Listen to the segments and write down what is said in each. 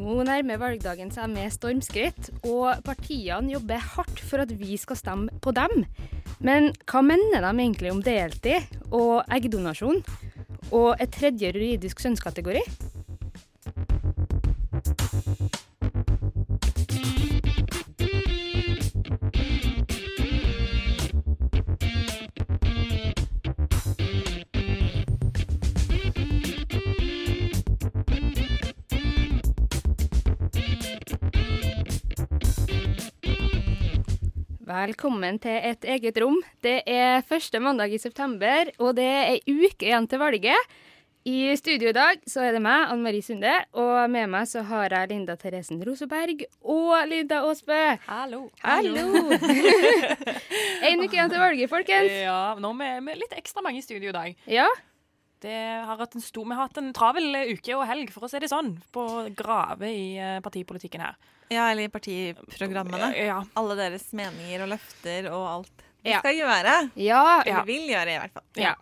Nå nærmer valgdagen seg med stormskritt, og partiene jobber hardt for at vi skal stemme på dem. Men hva mener de egentlig om deltid og eggdonasjon? Og et tredje juridisk kjønnskategori? Velkommen til et eget rom. Det er første mandag i september, og det er ei uke igjen til valget. I studio i dag så er det meg, Anne Marie Sunde, og med meg så har jeg Linda Theresen Roseberg og Linda Aasbø. Hallo. Hallo! en uke igjen til valget, folkens. Ja, nå er vi litt ekstra mange i studio i dag. Ja, Det har stor, vi har hatt en travel uke og helg, for å si det sånn, på grave i eh, partipolitikken her. Ja, eller i partiprogrammene. Ja. Alle deres meninger og løfter og alt Vi Ja. skal gjøre. ja, Eller vil gjøre, i hvert fall. Ja.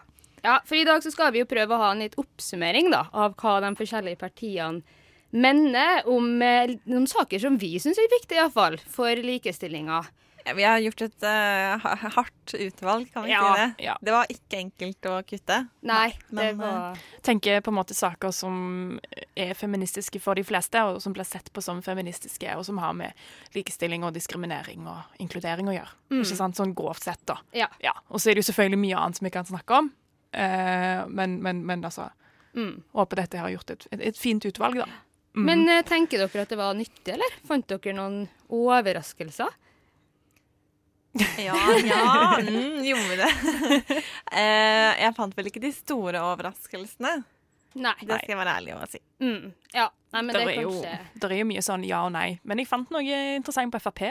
ja, for i dag så skal vi jo prøve å ha en litt oppsummering da, av hva de forskjellige partiene mener om eh, noen saker som vi syns er viktige, iallfall, for likestillinga. Ja, Vi har gjort et uh, hardt utvalg, kan vi Ja, si det. ja. Det var ikke enkelt å kutte. Nei, det var Tenker på en måte saker som er feministiske for de fleste, og som blir sett på som feministiske, og som har med likestilling og diskriminering og inkludering å gjøre. Ikke sant? Sånn grovt sett, da. Ja. Og så er det jo selvfølgelig mye annet som vi kan snakke om, uh, men, men, men altså Mm. Håper dette har gjort et, et, et fint utvalg, da. Mm. Men eh, tenker dere at det var nyttig, eller? Fant dere noen overraskelser? Ja, ja. Mm, gjorde vi det? Eh, jeg fant vel ikke de store overraskelsene. Nei. Det skal jeg være ærlig å si. Mm. Ja, nei, men det Der er er, jo, kanskje der er mye sånn ja og nei. Men jeg fant noe interessant på Frp.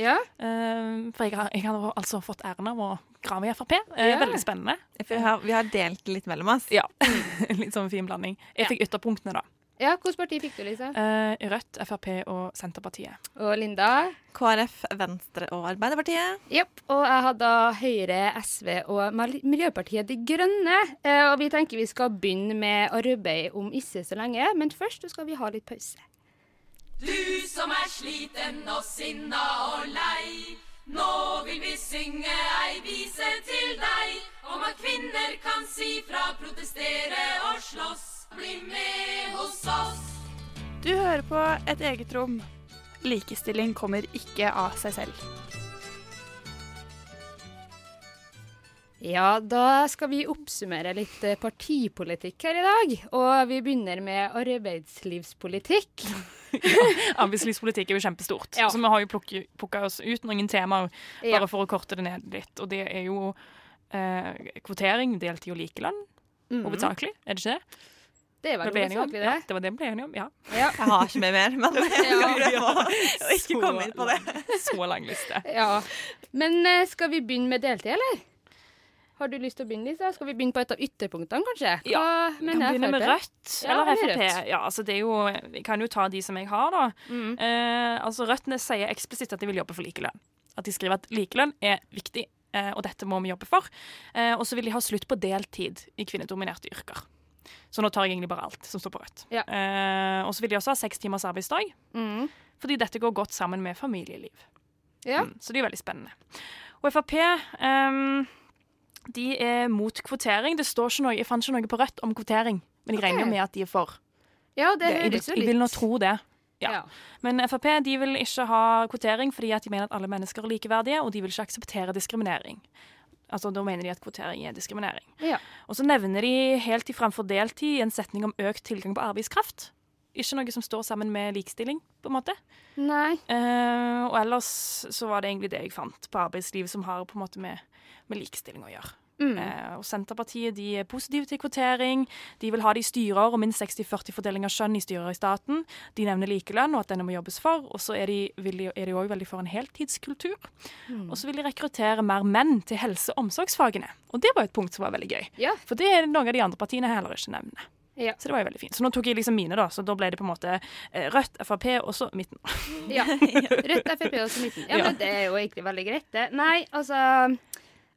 Ja? Eh, for jeg har, jeg har altså fått æren av å grave i Frp. Eh, Ja. Veldig spennende. Vi har, vi har delt litt mellom oss. Ja. Litt sånn fin blanding. Jeg Ja. fikk ytterpunktene, da. Ja, hvilket parti fikk du, Lisa? Eh, Rødt, Frp og Senterpartiet. Og Linda? KrF, Venstre og Arbeiderpartiet. Jepp. Og jeg hadde Høyre, SV og Miljøpartiet De Grønne. Eh, og vi tenker vi skal begynne med arbeid om ikke så lenge, men først skal vi ha litt pause. Du som er sliten og sinna og lei. Nå vil vi synge ei vise til deg om at kvinner kan si fra, protestere og slåss. Bli med hos oss. Du hører på Et eget rom. Likestilling kommer ikke av seg selv. Ja, da skal vi oppsummere litt eh, partipolitikk her i dag. Og vi begynner med arbeidslivspolitikk. ja, Arbeidslivspolitikk er jo kjempestort. Ja. Så vi har jo plukka oss ut noen temaer bare Ja. for å korte det ned litt. Og det er jo eh, kvotering, deltid og likelønn. Mm. Hovedsakelig, er det ikke det? Det er Ble vel vi enige om? Ja, det. det var det vi ble enige om. Ja. Ja. Jeg har ikke med mer, men jeg skal prøve å- å ikke komme inn på det. Så lang liste. ja. Men eh, skal vi begynne med deltid, eller? Har du lyst til å begynne, Lisa? Skal vi begynne på et av ytterpunktene, kanskje? Hva Ja, Kan begynne med Rødt eller ja, Frp. Rødt. Ja, altså det er jo, vi kan jo ta de som jeg har, da. Mm. Eh, altså Rødtene sier eksplisitt at de vil jobbe for likelønn. At de skriver at likelønn er viktig, eh, og dette må vi jobbe for. Eh, og så vil de ha slutt på deltid i kvinnedominerte yrker. Så nå tar jeg egentlig bare alt som står på Rødt. Ja. Eh, og så vil de også ha seks timers arbeidsdag, Mm. fordi dette går godt sammen med familieliv. Ja. Mm, så det er veldig spennende. Og Frp ehm, de er mot kvotering. Det står ikke noe, Jeg fant ikke noe på Rødt om kvotering, men jeg okay. regner jo med at de er for. ja, det Det, jeg, høres jo jeg vil nå tro det. Ja. Ja. Men Frp de vil ikke ha kvotering fordi at de mener at alle mennesker er likeverdige, og de vil ikke akseptere diskriminering. Altså, Da mener de at kvotering er diskriminering. Ja. Og så nevner de helt til framfor deltid en setning om økt tilgang på arbeidskraft. Ikke noe som står sammen med likestilling, på en måte. Nei. Uh, og ellers så var det egentlig det jeg fant på arbeidslivet som har på en måte med, med likestilling å gjøre. Mm. Eh, og Senterpartiet de er positive til kvotering. De vil ha det i styrer og minst 60-40-fordeling av kjønn i styrer i staten. De nevner likelønn og at denne må jobbes for. Og så er de òg veldig for en heltidskultur. Mm. Og så vil de rekruttere mer menn til helse- og omsorgsfagene. Og det var et punkt som var veldig gøy. Ja. For det er noe av de andre partiene heller ikke nevner. Ja. Så det var jo veldig fint. Så nå tok jeg liksom mine, da. Så da ble det på en måte eh, Rødt, Frp og så midten. Ja. Rødt, Frp og så midten. Ja, Ja. men det er jo egentlig veldig greit, det. Nei, altså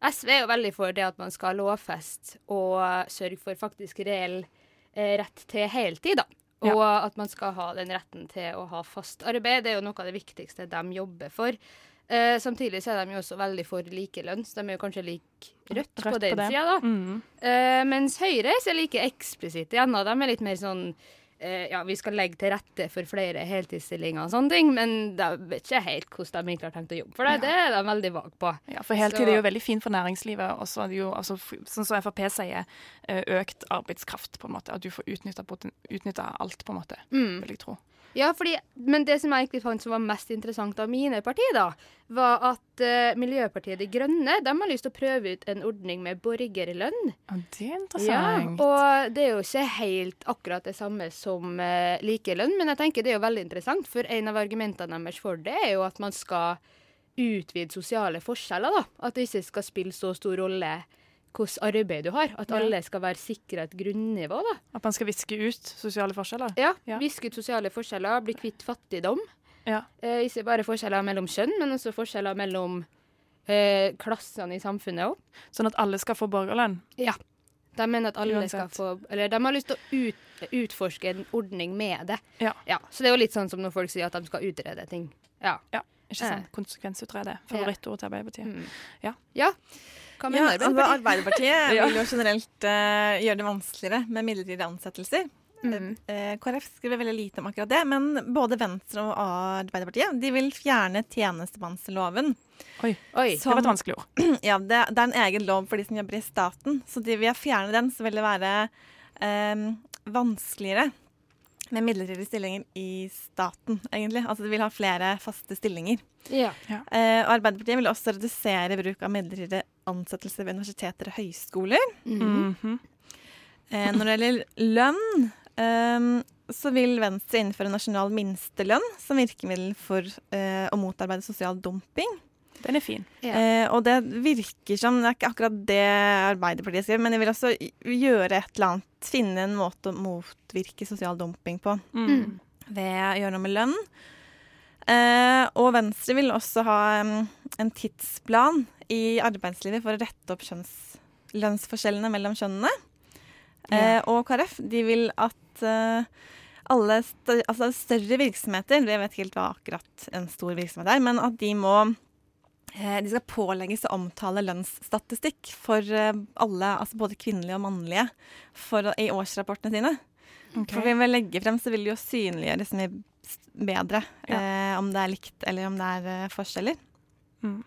SV er jo veldig for det at man skal lovfeste og sørge for faktisk reell eh, rett til heltid, da. Ja. Og at man skal ha den retten til å ha fast arbeid. Det er jo noe av det viktigste de jobber for. Eh, samtidig så er de jo også veldig for likelønn, så de er jo kanskje like rødt, på Rødt på den sida, da. Mm. Eh, mens Høyre er like eksplisitt igjen. Og de er litt mer sånn Ja, vi skal legge til rette for flere heltidsstillinger og sånne ting, men jeg vet ikke helt hvordan de egentlig har tenkt å jobbe for det. Det er de veldig vage på. Ja, for heltid Så- er jo veldig fint for næringslivet. Og så er det jo, altså, sånn som Frp sier, eh, økt arbeidskraft, på en måte. At du får utnytta alt, på en måte. Mm. Vil jeg tro. Ja, fordi, men det som jeg egentlig fant som var mest interessant av mine partier, da, var at uh, Miljøpartiet De Grønne de har lyst til å prøve ut en ordning med borgerlønn. Ja, det er interessant. Ja, og det er jo ikke helt akkurat det samme som uh, likelønn, men jeg tenker det er jo veldig interessant, for en av argumentene deres for det er jo at man skal utvide sosiale forskjeller, da. At det ikke skal spille så stor rolle hvilket arbeid du har. At alle skal være sikra et grunnivå, da. At man skal viske ut sosiale forskjeller. Ja, Ja. Viske ut sosiale forskjeller, bli kvitt fattigdom. Ja. Eh, ikke bare forskjeller mellom kjønn, men også forskjeller mellom eh, klassene i samfunnet òg. Sånn at alle skal få borgerlønn. Ja. De mener at alle Uansett. skal få Eller de har lyst til å ut, utforske en ordning med det. Ja. Så det er jo litt sånn som når folk sier at de skal utrede ting. Ja. Ikke sant? Konsekvensutrede. Favorittord til Arbeiderpartiet. Mm. Ja. ja. Hva Ja, Arbeiderpartiet? altså, Arbeiderpartiet? Ja. vil jo generelt uh, gjøre det vanskeligere med midlertidige ansettelser. Mm. Uh, KrF skriver veldig lite om akkurat det, men både Venstre og Arbeiderpartiet de vil fjerne tjenestemannsloven. Oi, Oi. det var et vanskelig ord. Ja, det, det er en egen lov for de som jobber i staten, så de, vil fjerne den så vil det være eh, vanskeligere med midlertidige stillinger i staten, egentlig. Altså de vil ha flere faste stillinger. Ja. Eh, og Arbeiderpartiet vil også redusere bruk av midlertidige ansettelser ved universiteter og høyskoler. Mm -hmm. Eh, når det gjelder lønn, eh, så vil Venstre innføre nasjonal minstelønn som virkemiddel for eh, å motarbeide sosial dumping. Den er fin. Ja. Eh, og det virker som Det er ikke akkurat det Arbeiderpartiet skriver, men de vil også gjøre et eller annet. Finne en måte å motvirke sosial dumping på Mm. ved å gjøre noe med lønn. Eh, og Venstre vil også ha um, en tidsplan i arbeidslivet for å rette opp lønnsforskjellene mellom kjønnene. Eh, og KrF de vil at uh, alle stø altså større virksomheter, jeg vet ikke helt hva akkurat en stor virksomhet er, men at de må de skal pålegges å omtale lønnsstatistikk for eh, alle, altså både kvinnelige og mannlige, for, i årsrapportene sine. For vi vil legge frem så vil det jo synliggjøres mye bedre bedre eh, om det er likt eller om det er eh, forskjeller. Mm.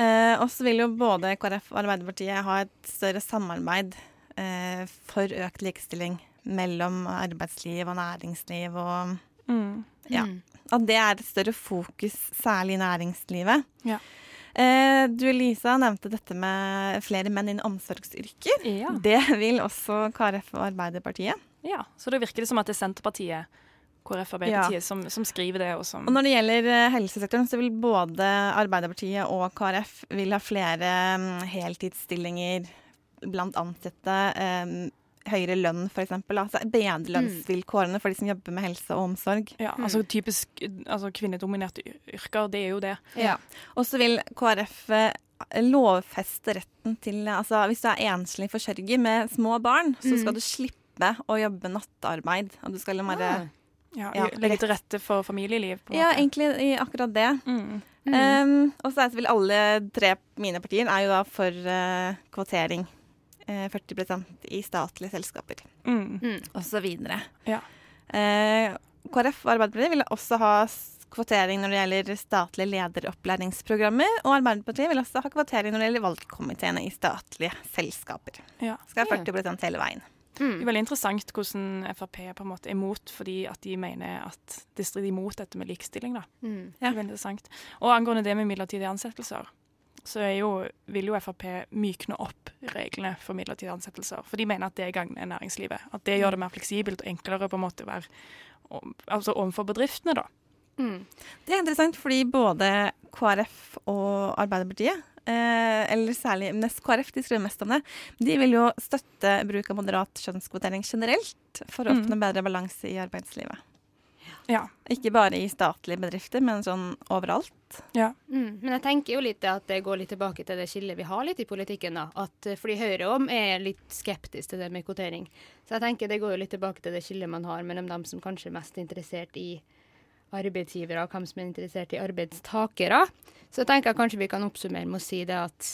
Eh, og så vil jo både KrF og Arbeiderpartiet ha et større samarbeid eh, for økt likestilling mellom arbeidsliv og næringsliv, og Mm. ja, at det er et større fokus, særlig i næringslivet. Ja. Eh, du Lisa nevnte dette med flere menn innen omsorgsyrker. Ja. Det vil også KrF og Arbeiderpartiet. ja. Så da virker det som at det er Senterpartiet, KrF Arbeiderpartiet som, som skriver det, og som Og når det gjelder eh, helsesektoren, så vil både Arbeiderpartiet og KrF vil ha flere mm, heltidsstillinger blant ansatte. Høyere lønn, f.eks. Altså bedre lønnsvilkårene for de som jobber med helse og omsorg. Ja, altså typisk altså kvinnedominerte yrker, det er jo det. Ja. Og så vil KrF eh, lovfeste retten til Altså hvis du er enslig forsørger med små barn, så skal du slippe å jobbe nattarbeid. Og du skal bare Ja, Ja, Legge til rette for familieliv. på Ja, måte. egentlig i akkurat det. Mm. Um, og så er det vel alle tre mine partier er jo da for uh, kvotering. Eh, 40% i statlige selskaper, Mm. og så videre. Ja. Eh, KrF og Arbeiderpartiet vil også ha kvotering når det gjelder statlige lederopplæringsprogrammer. Og Arbeiderpartiet vil også ha kvotering når det gjelder valgkomiteene i statlige selskaper. Ja. Skal ha 40% hele veien. Det er veldig interessant hvordan Frp på en måte er imot, fordi at de mener at det strider imot dette med likestilling. da. Mm. Det er veldig interessant. Og angående det med midlertidige ansettelser, så jo, vil jo Frp mykne opp reglene for midlertidige ansettelser. For de mener at det gagner næringslivet. At det gjør det mer fleksibelt og enklere på en måte å være om- altså overfor bedriftene, da. Mm. Det er interessant fordi både KrF og Arbeiderpartiet, eh, eller særlig Nest KrF, de skriver mest om det, de vil jo støtte bruk av moderat kjønnskvotering generelt for å Mm. oppnå bedre balanse i arbeidslivet. Ja. Ikke bare i statlige bedrifter, men sånn overalt. ja. Mm. Men jeg tenker jo litt at det går litt tilbake til det skillet vi har litt i politikken. da. At, eh, fordi Høyre òg er litt skeptisk til det med kvotering. Så jeg tenker det går jo litt tilbake til det skillet man har mellom dem som kanskje er mest interessert i arbeidsgivere, og hvem som er interessert i arbeidstakere. Så jeg tenker kanskje vi kan oppsummere med å si det at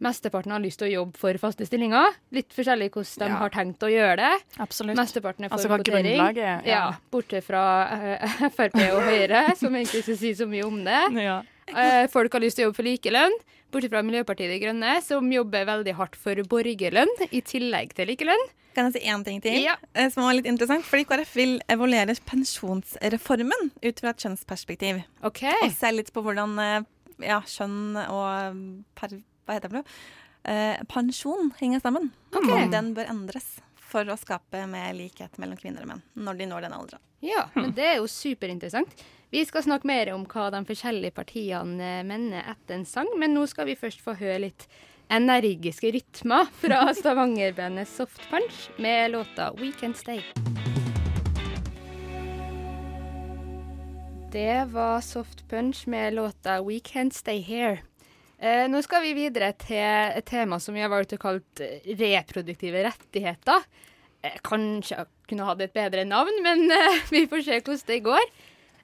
mesteparten har lyst til å jobbe for faste stillinger. Litt forskjellig hvordan de Ja. har tenkt å gjøre det. Absolutt. Mesteparten er for Altså kvotering. er. Ja, bortsett fra uh, Frp og Høyre, som egentlig ikke sier så mye om det. Ja. Uh, folk har lyst til å jobbe for likelønn, bortsett fra Miljøpartiet De Grønne, som jobber veldig hardt for borgerlønn i tillegg til likelønn. Kan jeg si én ting til Ja. eh, som var litt interessant? Fordi KrF vil evaluere pensjonsreformen ut fra et kjønnsperspektiv. OK. Og se litt på hvordan ja, kjønn og per, hva heter det for noe? Eh, pensjon henger sammen. Okay. Og den bør endres for å skape mer likhet mellom kvinner og menn når de når den alderen. Ja, men det er jo superinteressant. Vi skal snakke mer om hva de forskjellige partiene eh, mener etter en sang, men nå skal vi først få høre litt energiske rytmer fra Stavanger-bandet Soft Punch med låta We Can Stay. Det var Soft Punch med låta We Can Stay Here. Eh, nå skal vi videre til et tema som vi har valgt å kalle reproduktive rettigheter. Eh, kanskje kunne hatt et bedre navn, men eh, vi får se hvordan det går.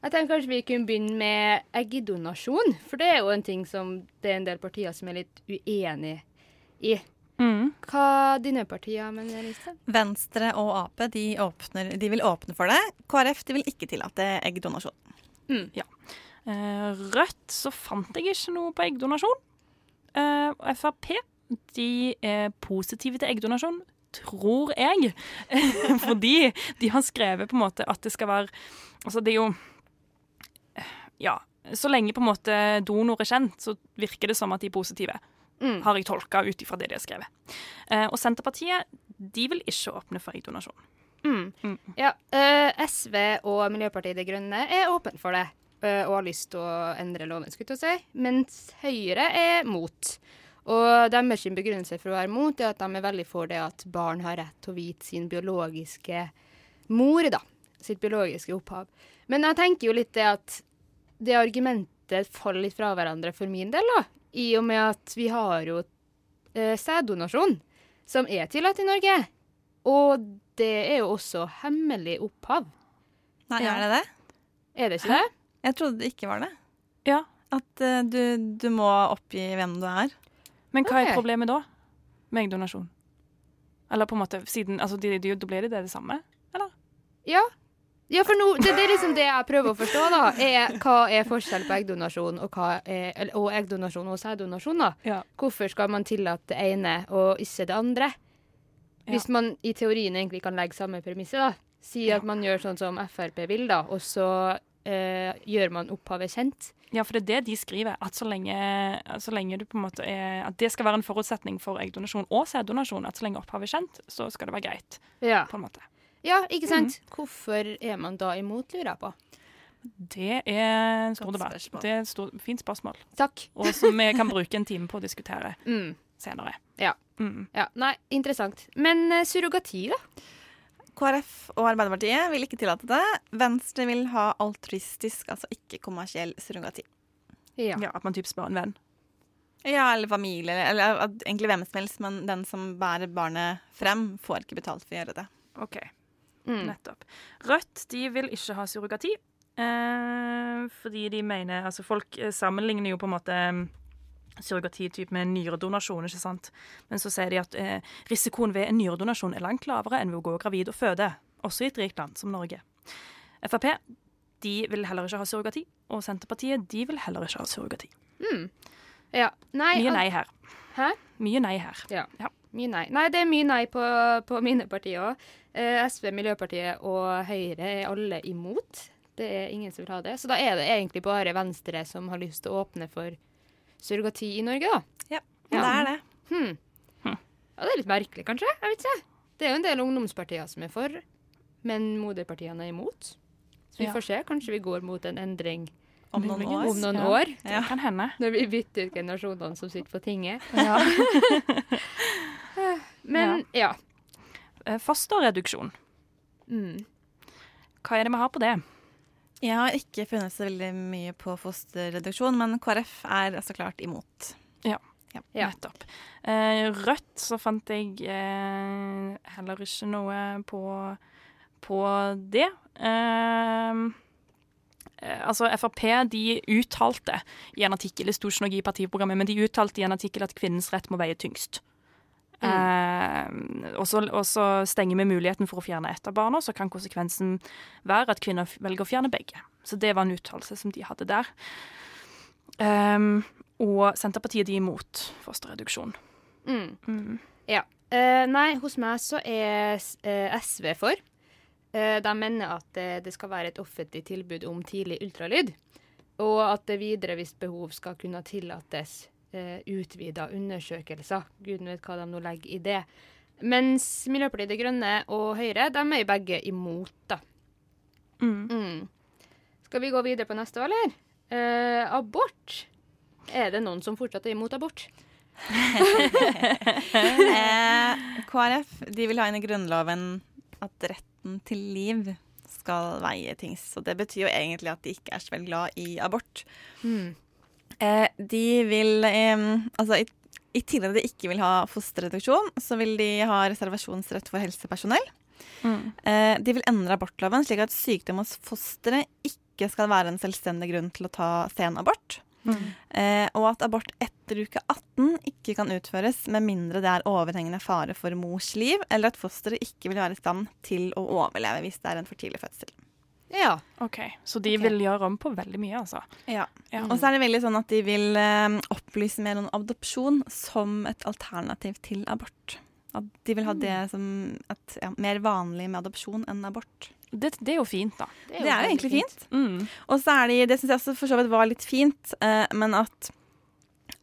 Jeg tenker kanskje vi kunne begynne med eggdonasjon, for det er jo en ting som det er en del partier som er litt uenig i. Mm. Hva dine partier mener, Lise? Venstre og Ap de, åpner, de vil åpne for det. KrF de vil ikke tillate eggdonasjon. Eh, Rødt så fant jeg ikke noe på eggdonasjon. Eh, og Frp de er positive til eggdonasjon, tror jeg. Fordi de har skrevet på en måte at det skal være Altså, det er jo Ja. Så lenge på en måte donor er kjent, så virker det som at de er positive. Mm. Har jeg tolka ut ifra det de har skrevet. Eh, og Senterpartiet de vil ikke åpne for eggdonasjon. Mm. Mm. Ja, eh, SV og Miljøpartiet De Grønne er åpne for det eh, og har lyst til å endre loven, skulle jeg si. Mens Høyre er mot. Og deres sin begrunnelse for å være mot er at de er veldig for det at barn har rett til å vite sin biologiske mor, da. Sitt biologiske opphav. Men jeg tenker jo litt det at det argumentet faller litt fra hverandre for min del, da. I og med at vi har jo eh, sæddonasjon, som er tillatt i Norge. Og det er jo også hemmelig opphav. Nei, er det det? Er det ikke det? Jeg trodde det ikke var det. Ja. At uh, du, du må oppgi hvem du er. Men hva okay. er problemet da med eggdonasjon? Eller på en måte, siden, altså, de, de, Da blir det det samme? eller? Ja. Ja, for nå, det, det er liksom det jeg prøver å forstå, da. Er, hva er forskjell på eggdonasjon og, hva er, og eggdonasjon og sæddonasjon, da? Ja. Hvorfor skal man tillate det ene og ikke det andre? Hvis man i teorien egentlig kan legge samme premisset, da. Si Ja. at man gjør sånn som Frp vil, da, og så eh, gjør man opphavet kjent. Ja, for det er det de skriver. At så lenge, så lenge du på en måte er At det skal være en forutsetning for eggdonasjon og sæddonasjon. At så lenge opphavet er kjent, så skal det være greit. Ja. på en måte. ja, ikke sant? Hvorfor er man da imot, lurer jeg på. Det er en stor Godt debatt. spørsmål. Det er et stor, fint spørsmål. Takk. Og som vi kan bruke en time på å diskutere Mm. senere. Ja. Mm. Ja, Nei, interessant. Men eh, surrogati, da? KrF og Arbeiderpartiet vil ikke tillate det. Venstre vil ha altruistisk, altså ikke kommersiell surrogati. Ja. Ja, At man typ spør en venn. Ja, eller familie, eller, eller at egentlig hvem som helst, men den som bærer barnet frem, får ikke betalt for å gjøre det. OK, Mm. nettopp. Rødt de vil ikke ha surrogati. Eh, fordi de mener Altså, folk eh, sammenligner jo på en måte surrogati typ med nyredonasjon, ikke sant. Men så sier de at eh, risikoen ved en nyredonasjon er langt lavere enn ved å gå gravid og føde, også i et rikt land som Norge. Frp de vil heller ikke ha surrogati, og Senterpartiet de vil heller ikke ha surrogati. Mm. Ja. Nei, Mye nei her. Hæ? Mye nei her. Ja. Ja. Mye nei. Nei, det er mye nei på, på mine partier òg. Eh, SV, Miljøpartiet og Høyre er alle imot. Det er ingen som vil ha det. Så da er det egentlig bare Venstre som har lyst til å åpne for surrogati i Norge, da. Ja, Ja. det er det. Hmm. Ja, det er litt merkelig, kanskje. Jeg vet ikke. Det er jo en del ungdomspartier som er for, men moderpartiene er imot. Så vi Ja. får se. Kanskje vi går mot en endring Om noen år. om noen Ja. år. Det kan hende. Når vi bytter ut generasjonene som sitter på tinget. Ja. Men ja. Eh, Fosterreduksjon. Mm. Hva er det vi har på det? Jeg har ikke funnet så veldig mye på fosterreduksjon, men KrF er så klart imot. Ja. Nettopp. Eh, rødt så fant jeg eh, heller ikke noe på, på det. Eh, eh, altså Frp de uttalte i en artikkel, det sto ikke noe i partiprogrammet, men de uttalte i en artikkel at kvinnens rett må veie tyngst. Eh, og, så, stenger vi muligheten for å fjerne ett av barna, så kan konsekvensen være at kvinner velger å fjerne begge. Så det var en uttalelse som de hadde der. Um, og Senterpartiet de er imot fosterreduksjon. Mm. Mm. Eh, nei, hos meg så er eh, SV for. Eh, de mener at eh, det skal være et offentlig tilbud om tidlig ultralyd. Og at det videre, hvis behov, skal kunne tillates eh, utvida undersøkelser. Gud vet hva de nå legger i det. Mens Miljøpartiet De Grønne og Høyre de er jo begge imot, da. Mm. Mm. Skal vi gå videre på neste, eller? Eh, abort. Er det noen som fortsatt er imot abort? Eh, KrF de vil ha inn i Grunnloven at retten til liv skal veie tyngst. Så det betyr jo egentlig at de ikke er så veldig glad i abort. Eh, de vil eh, Altså, i, i tillegg de ikke vil ha fosterreduksjon, så vil de ha reservasjonsrett for helsepersonell. Mm. Eh, de vil endre abortloven slik at sykdom hos fosteret ikke skal være en selvstendig grunn til å ta senabort. Mm. Eh, og at abort etter uke 18 ikke kan utføres med mindre det er overhengende fare for mors liv, eller at fosteret ikke vil være i stand til å overleve hvis det er en for tidlig fødsel. Ja. OK. Så de okay. vil gjøre om på veldig mye, altså. Ja. Ja. Og så er det veldig sånn at de vil eh, opplyse mer om adopsjon som et alternativ til abort. At de vil ha det som et, ja, mer vanlig med adopsjon enn abort. Det, det er jo fint, da. Det er jo veldig egentlig fint. Mm. Og så er de, det syns jeg også for så vidt var litt fint, eh, men at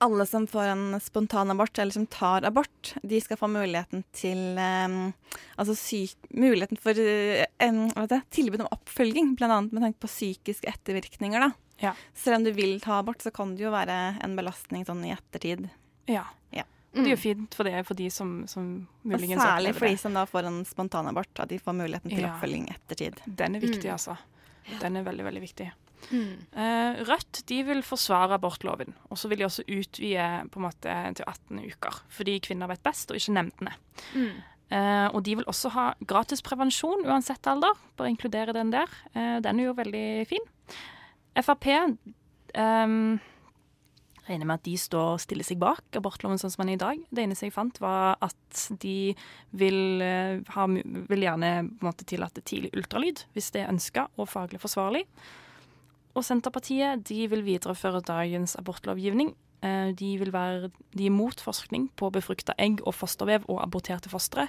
alle som får en spontanabort, eller som tar abort, de skal få muligheten til um, Altså syk, muligheten for uh, en, det, tilbud om oppfølging, bl.a. med tanke på psykiske ettervirkninger. da. Ja. Selv om du vil ta abort, så kan det jo være en belastning sånn i ettertid. Ja. Ja. Mm. det er jo fint for det for de som, som Og det. særlig for de som da får en spontanabort, at de får muligheten til Ja. oppfølging i ettertid. Den er viktig, Mm. altså. Den er veldig, veldig viktig. Mm. Eh, Rødt de vil forsvare abortloven, og så vil de også utvide på en måte til 18 uker. Fordi kvinner vet best, og ikke nemndene. Mm. Eh, og de vil også ha gratis prevensjon uansett alder. Bare inkludere den der. Eh, den er jo veldig fin. Frp ehm, regner med at de står og stiller seg bak abortloven sånn som den er i dag. Det eneste jeg fant, var at de vil, eh, ha, vil gjerne på en måte tillate tidlig ultralyd, hvis det er ønska og faglig forsvarlig. Og Senterpartiet de vil videreføre dagens abortlovgivning. Eh, De, vil være, de er mot forskning på befrukta egg og fostervev og aborterte fostre.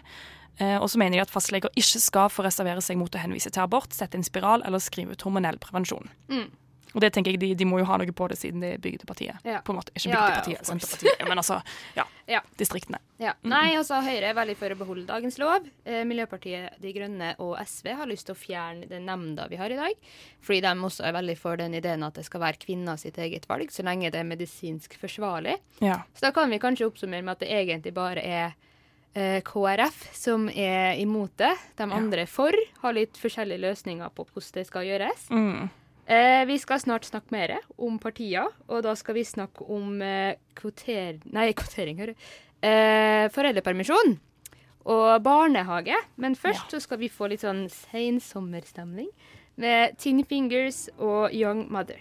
Eh, Og så mener de at fastleger ikke skal få reservere seg mot å henvise til abort, sette inn spiral eller skrive ut hormonell prevensjon. Mm. Og det tenker jeg de, de må jo ha noe på det, siden det er bygdepartiet. Ja. På en måte. Ikke Ja, ja, bygdepartiet, of course. Senterpartiet, men altså ja, Ja. distriktene. Ja. Nei, altså Høyre er veldig for å beholde dagens lov. Eh, Miljøpartiet De Grønne og SV har lyst til å fjerne den nemnda vi har i dag. Fordi de også er veldig for den ideen at det skal være kvinner sitt eget valg, så lenge det er medisinsk forsvarlig. Ja. Så da kan vi kanskje oppsummere med at det egentlig bare er eh, KrF som er imot det. De andre er for, har litt forskjellige løsninger på hvordan det skal gjøres. Mm. Eh, vi skal snart snakke mer om partier, og da skal vi snakke om eh, kvoter... Nei, kvotering, hører. Eh, foreldrepermisjon og barnehage. Men først så skal vi få litt sånn sensommerstemning med Tin Fingers og Young Mother.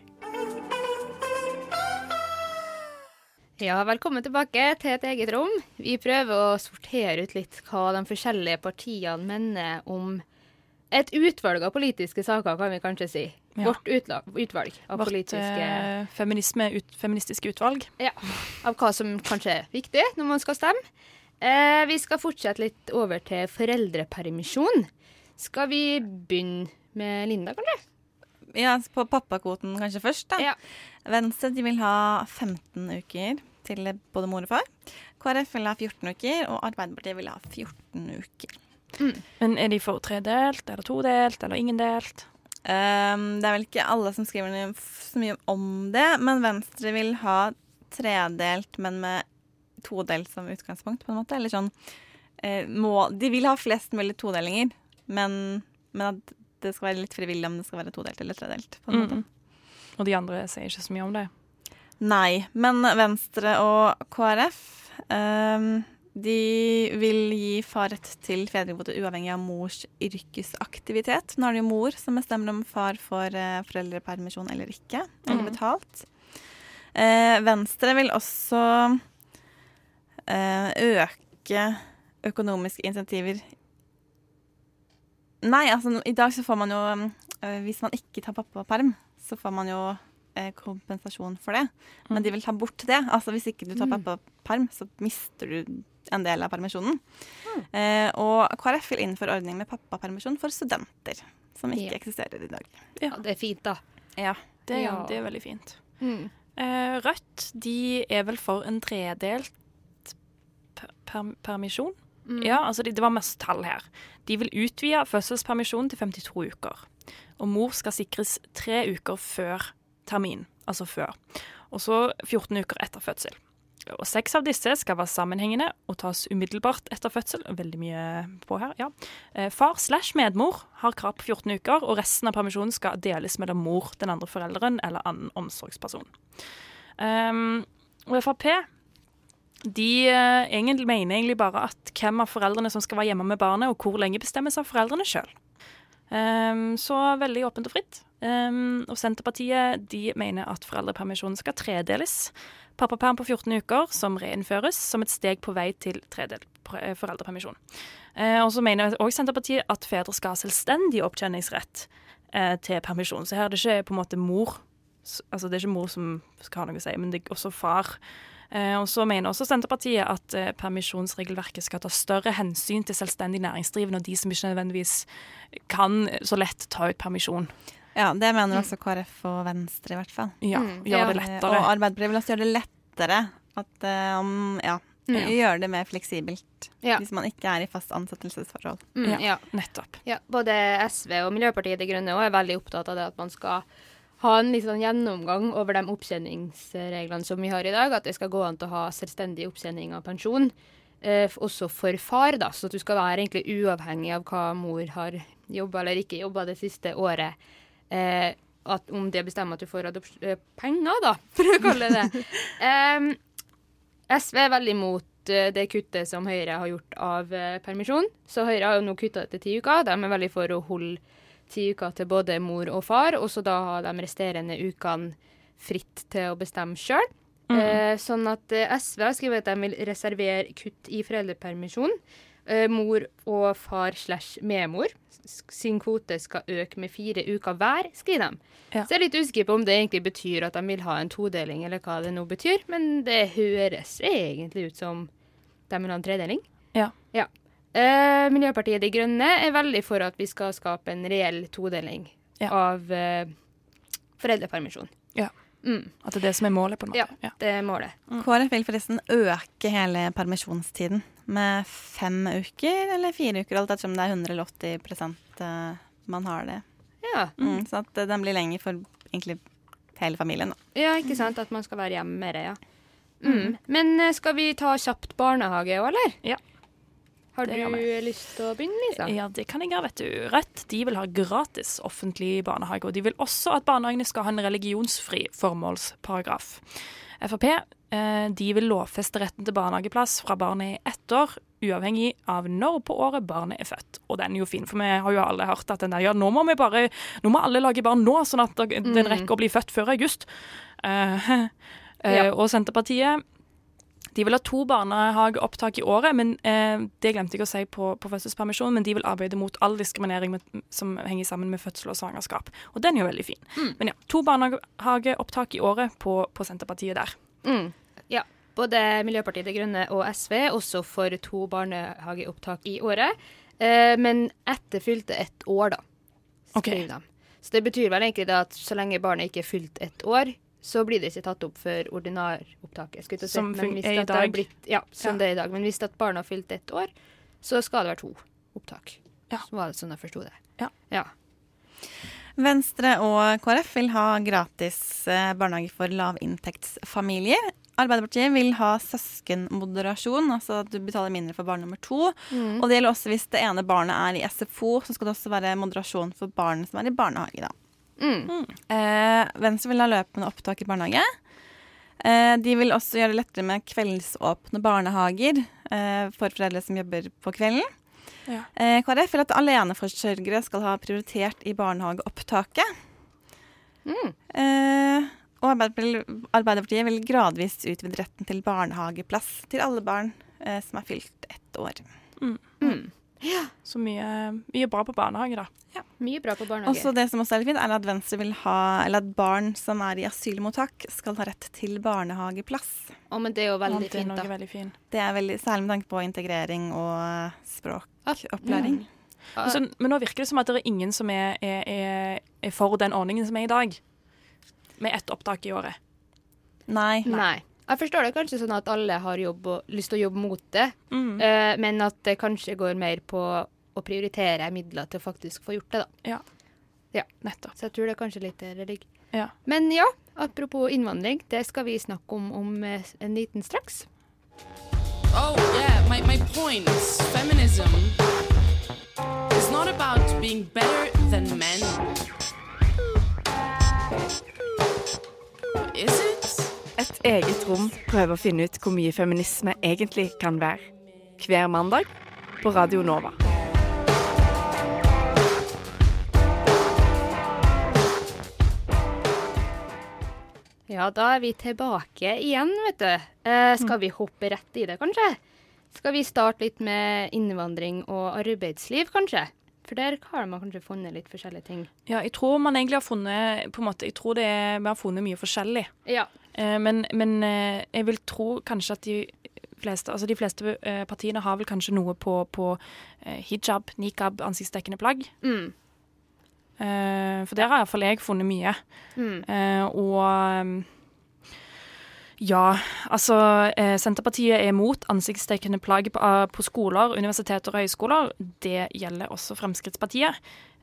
Ja, velkommen tilbake til et eget rom. Vi prøver å sortere ut litt hva de forskjellige partiene mener om et utvalg av politiske saker, kan vi kanskje si. Ja. Vårt utlag, utvalg av Vårt politiske eh, feminisme, ut, feministiske utvalg. Ja, av hva som kanskje er viktig når man skal stemme. Eh, vi skal fortsette litt over til foreldrepermisjon. Skal vi begynne med Linda, kanskje? Ja, på pappakvoten kanskje først, da. Ja. Venstre de vil ha 15 uker til både mor og far. KrF vil ha 14 uker, og Arbeiderpartiet vil ha 14 uker. Men er de for tredelt, eller todelt, eller ingen delt? Ehm, det er vel ikke alle som skriver så mye om det, men Venstre vil ha tredelt, men med todelt som utgangspunkt, på en måte. Eller sånn eh, må, De vil ha flest mulig todelinger, men, men at det skal være litt frivillig om det skal være todelt eller tredelt. på en måte. Mm. Og de andre sier ikke så mye om det. Nei, men Venstre og KrF ehm, de vil gi far rett til fedrekvote uavhengig av mors yrkesaktivitet. Nå er det jo mor som bestemmer om far får eh, foreldrepermisjon eller ikke, eller Mhm. betalt. Mm. Venstre vil også eh, øke økonomiske insentiver Nei, altså i dag så får man jo Hvis man ikke tar pappaperm, så får man jo kompensasjon for det. Men de vil ta bort det. Altså Hvis ikke du tar pappaperm, så mister du en del av permisjonen. Eh, og KrF vil innføre ordning med pappapermisjon for studenter, som ikke Ja. eksisterer i dag. Ja, det er fint, da. Ja. Det, er- Ja. det er veldig fint. Mm. Eh, Rødt de er vel for en tredelt per per permisjon? Mm. Ja, altså det, det var masse tall her. De vil utvide fødselspermisjonen til 52 uker. Og mor skal sikres tre uker før termin, altså før. Og så 14 uker etter fødsel. Og Seks av disse skal være sammenhengende og tas umiddelbart etter fødsel. Veldig mye på her, ja. Eh, Far slash medmor har krav på 14 uker, og resten av permisjonen skal deles mellom mor, den andre forelderen eller annen omsorgsperson. Um, og Frp de uh, egentlig mener egentlig bare at hvem av foreldrene som skal være hjemme med barnet, og hvor lenge bestemmes av foreldrene sjøl. så veldig åpent og fritt. Um, og Senterpartiet de mener at foreldrepermisjonen skal tredeles. Pappaperm på 14 uker, som reinnføres som et steg på vei til tredelt pre- foreldrepermisjon. Eh, og så mener også Senterpartiet at fedre skal ha selvstendig opptjeningsrett eh, til permisjon. Så her er det ikke på en måte mor Altså det er ikke mor som skal ha noe å si, men det er også far. Eh, og så mener også Senterpartiet at eh, permisjonsregelverket skal ta større hensyn til selvstendig næringsdrivende og de som ikke nødvendigvis kan så lett ta ut permisjon. Ja, det mener også KrF og Venstre, i hvert fall. Ja, gjør det lettere. Og Arbeiderpartiet vil også gjøre det lettere at um, om Ja. Ja. Gjøre det mer fleksibelt Ja. hvis man ikke er i fast ansettelsesforhold. Mm, Ja. ja. Nettopp. Ja, både SV og Miljøpartiet De Grønne er veldig opptatt av det at man skal ha en litt sånn gjennomgang over de opptjeningsreglene som vi har i dag. At det skal gå an til å ha selvstendig opptjening av pensjon, eh, også for far. da, Så at du skal være egentlig uavhengig av hva mor har jobba eller ikke jobba det siste året. Eh, at om det bestemmer at du får eh, penger, da, for å kalle det det. Em, SV er veldig imot eh, det kuttet som Høyre har gjort av eh, permisjon. Så Høyre har jo nå kutta det til ti uker. De er veldig for å holde ti uker til både mor og far, og så da ha de resterende ukene fritt til å bestemme sjøl. Eh, sånn at eh, SV har skrevet at de vil reservere kutt i foreldrepermisjon. Eh, mor og far slash medmor sin kvote skal øke med fire uker hver, skriver de. Ja. Så jeg er litt usikker på om det egentlig betyr at de vil ha en todeling, eller hva det nå betyr, men det høres egentlig ut som de vil ha en tredeling. Ja. ja. Eh, Miljøpartiet De Grønne er veldig for at vi skal skape en reell todeling Ja. av eh, foreldrepermisjon. Ja. Mm, At det er det som er målet, på en måte. Ja. det er målet. KrF vil forresten øke hele permisjonstiden med fem uker eller fire uker, alt ettersom det er 100 eller 80 eh, man har det. Ja. Mm, så at eh, den blir lenger for egentlig hele familien. Da. ja, ikke sant? At man skal være hjemme mer, ja. Mm. Men eh, skal vi ta kjapt barnehage òg, eller? Ja. Har Det du lyst til å begynne, Lisa? Ja, det kan jeg gjøre, vet du. Rødt de vil ha gratis offentlig barnehage, og de vil også at barnehagene skal ha en religionsfri formålsparagraf. Frp de vil lovfeste retten til barnehageplass fra barnet er ett år, uavhengig av når på året barnet er født. Og den er jo fin, for vi har jo alle hørt at den der, ja, nå må vi bare, nå må alle lage barn nå, sånn at den Mm. rekker å bli født før august. Uh, uh, Ja. Og Senterpartiet de vil ha to barnehageopptak i året, men eh, det glemte jeg å si på, på fødselspermisjon, men de vil arbeide mot all diskriminering med, som henger sammen med fødsel og svangerskap. Og den er jo veldig fin. Men ja, to barnehageopptak i året på, på Senterpartiet der. Mm. Ja. Både Miljøpartiet De Grønne og SV også for to barnehageopptak i året. Eh, men etter fylte ett år, da, skriver de. Så det betyr vel egentlig at så lenge barnet ikke er fylt ett år, så blir det ikke tatt opp for ordinaropptaket. å si. Som Men er i dag. Blitt, ja, som Ja. det er i dag. Men hvis at barnet har fylt ett år, så skal det være to opptak. Ja. Så var det sånn jeg forsto det. Ja. ja. Venstre og KrF vil ha gratis eh, barnehage for lavinntektsfamilier. Arbeiderpartiet vil ha søskenmoderasjon, altså at du betaler mindre for barn nummer to. Mm. Og det gjelder også hvis det ene barnet er i SFO, så skal det også være moderasjon for barn som er i barnehage. da. Mm. Eh, Venstre vil ha løpende opptak i barnehage. Eh, de vil også gjøre det lettere med kveldsåpne barnehager eh, for foreldre som jobber på kvelden. Ja. Eh, KrF vil at aleneforsørgere skal ha prioritert i barnehageopptaket. Mm. Eh, og Arbeiderpartiet, vil gradvis utvide retten til barnehageplass til alle barn eh, som er fylt ett år. Mm. Så mye, mye bra på barnehage, da. Ja. Mye bra på barnehage. Også det som også er litt fint, er at Venstre vil ha, eller at barn som er i asylmottak, skal ha rett til barnehageplass. Å, men det er jo veldig det er fint, da. veldig fin. Det er veldig, Særlig med tanke på integrering og språkopplæring. Ja. Altså, men nå virker det som at det er ingen som er, er, er, er for den ordningen som er i dag. Med ett opptak i året. Nei. Nei. Jeg forstår det kanskje sånn at alle har jobb og, lyst til å jobbe mot det, Mm. uh, men at det kanskje går mer på å prioritere midler til å faktisk få gjort det, da. Nettopp. Så jeg tror det er kanskje litt der det ligger. Ja. Men ja, apropos innvandring, det skal vi snakke om om eh, en liten straks. Oh, yeah, my, my point. Feminism is not about being better than men. Et eget rom prøver å finne ut hvor mye feminisme egentlig kan være. Hver mandag på Radio Nova. Ja, da er vi tilbake igjen, vet du. Eh, skal vi hoppe rett i det, kanskje? Skal vi starte litt med innvandring og arbeidsliv, kanskje? For der har man kanskje funnet litt forskjellige ting. Ja, jeg tror man egentlig har funnet på en måte, Jeg tror det er, vi har funnet mye forskjellig. Ja. Eh, men men eh, jeg vil tro kanskje at de fleste altså de fleste eh, partiene har vel kanskje noe på, på eh, hijab, nikab, ansiktsdekkende plagg. Mm. Eh, for der har iallfall jeg funnet mye. Mm. Eh, og ja, altså eh, Senterpartiet er mot ansiktsdekkende plagg på, eh, på skoler, universiteter og høyskoler. Det gjelder også Fremskrittspartiet.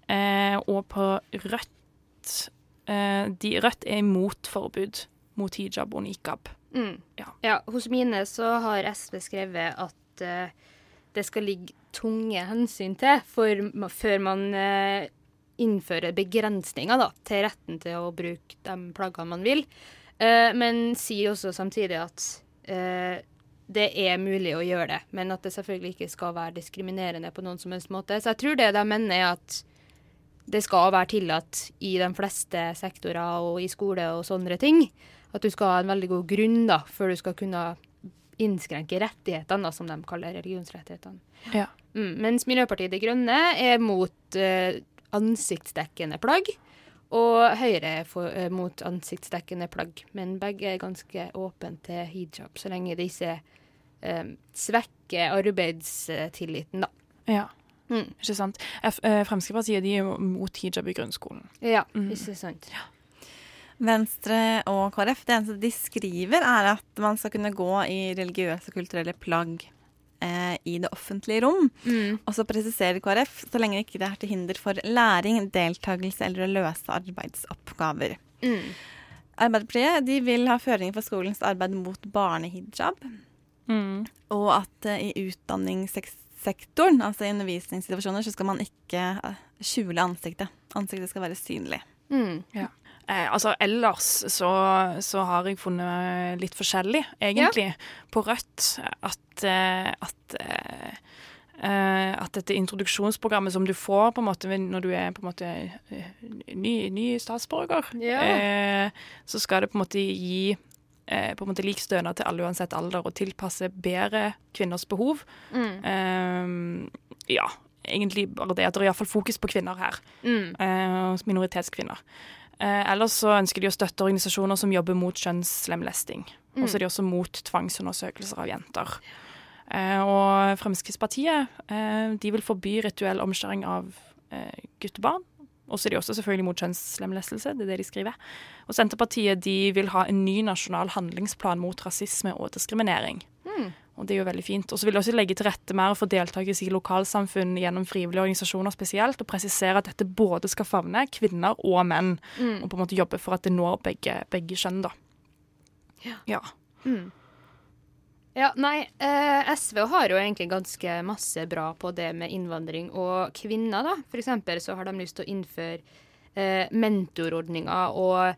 Eh, og på Rødt eh, de, Rødt er imot forbud mot hijab og nikab. Mm. Ja. Hos mine så har SV skrevet at eh, det skal ligge tunge hensyn til for, før man eh, innfører begrensninger da, til retten til å bruke de plaggene man vil. Eh, men sier også samtidig at uh, det er mulig å gjøre det, men at det selvfølgelig ikke skal være diskriminerende på noen som helst måte. Så jeg tror det de mener er at det skal være tillatt i de fleste sektorer og i skole og sånne ting. At du skal ha en veldig god grunn da, før du skal kunne innskrenke rettighetene, da, som de kaller religionsrettighetene. Ja. Mm, mens Miljøpartiet De Grønne er mot uh, ansiktsdekkende plagg. Og Høyre for, eh, mot ansiktsdekkende plagg. Men begge er ganske åpne til hijab, så lenge det ikke eh, svekker arbeidstilliten, da. Ja, Mm. ikke sant. F eh, Fremskrittspartiet de er jo mot hijab i grunnskolen. Ja, Mm. ikke sant. Venstre og KrF, det eneste de skriver, er at man skal kunne gå i religiøse og kulturelle plagg eh, i det offentlige rom. Mm. Og så presiserer KrF så lenge ikke det er til hinder for læring, deltakelse eller å løse arbeidsoppgaver. Mm. Arbeiderpartiet de vil ha føringer for skolens arbeid mot barnehijab. Mm. Og at eh, i utdanningssektoren, altså i undervisningssituasjoner, så skal man ikke eh, skjule ansiktet. Ansiktet skal være synlig. Mm. Eh, altså Ellers så, så har jeg funnet litt forskjellig, egentlig, på Rødt. At, eh, at, eh, eh, at dette introduksjonsprogrammet som du får på en måte når du er på en måte ny, ny statsborger, Ja. eh, så skal det på en måte gi på en måte lik stønad til alle uansett alder, og tilpasse bedre kvinners behov. Mm. Um, ja, egentlig bare det at det er iallfall fokus på kvinner her. Mm. Uh, minoritetskvinner. Eh, ellers så ønsker de å støtte organisasjoner som jobber mot kjønnslemlesting. Og så er de også mot tvangsundersøkelser av jenter. Eh, og Fremskrittspartiet eh, de vil forby rituell omskjæring av guttebarn. Og så er de også selvfølgelig mot kjønnslemlestelse, det er det de skriver. Og Senterpartiet de vil ha en ny nasjonal handlingsplan mot rasisme og diskriminering. Mm. Og det er jo veldig fint. Og så vil jeg også legge til rette mer for deltakelse i lokalsamfunn gjennom frivillige organisasjoner spesielt, og presisere at dette både skal favne kvinner og menn, Mm. og på en måte jobbe for at det når begge, begge kjønn, da. Ja. Mm. Ja, nei, eh, SV har jo egentlig ganske masse bra på det med innvandring og kvinner, da. For eksempel så har de lyst til å innføre eh, mentorordninger og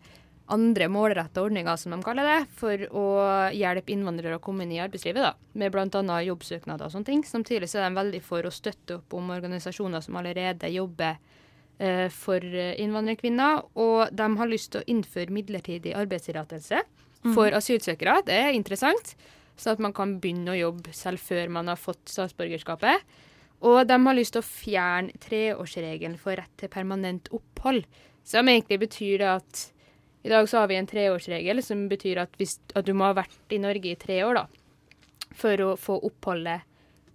andre målretta ordninger, som de kaller det, for å hjelpe innvandrere å komme inn i arbeidslivet, da. Med bl.a. jobbsøknader og sånne ting. Samtidig så er de veldig for å støtte opp om organisasjoner som allerede jobber eh, for innvandrerkvinner, og de har lyst til å innføre midlertidig arbeidstillatelse for asylsøkere. Det er interessant. Sånn at man kan begynne å jobbe selv før man har fått statsborgerskapet. Og de har lyst til å fjerne treårsregelen for rett til permanent opphold. Som egentlig betyr det at i dag så har vi en treårsregel som betyr at, hvis, at du må ha vært i Norge i tre år da, for å få oppholdet.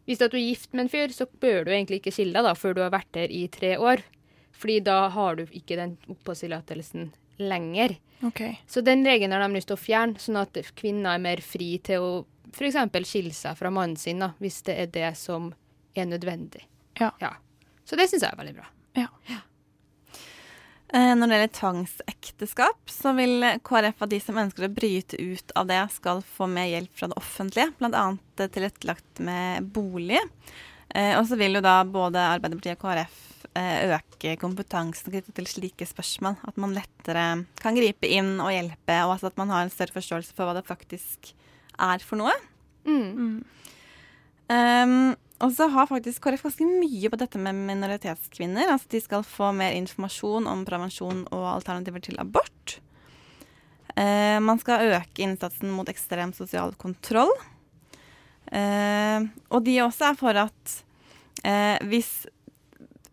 Hvis at du er gift med en fyr, så bør du egentlig ikke skille deg da, før du har vært der i tre år. Fordi da har du ikke den oppholdstillatelsen lenger. OK. Så den regelen har de lyst til å fjerne, sånn at kvinner er mer fri til å f.eks. skille seg fra mannen sin, da, hvis det er det som er nødvendig. Ja. ja. Så det syns jeg er veldig bra. Eh, Når det gjelder tvangsekteskap, så vil KrF at de som ønsker å bryte ut av det, skal få mer hjelp fra det offentlige, bl.a. tilrettelagt med bolig. Eh, Og så vil jo da både Arbeiderpartiet og KrF eh, øke kompetansen knyttet til slike spørsmål. At man lettere kan gripe inn og hjelpe, og altså at man har en større forståelse for hva det faktisk er for noe. Mm. Um, og så har faktisk KrF ganske mye på dette med minoritetskvinner. Altså de skal få mer informasjon om prevensjon og alternativer til abort. Eh, man skal øke innsatsen mot ekstrem sosial kontroll. Eh, og de også er for at eh, hvis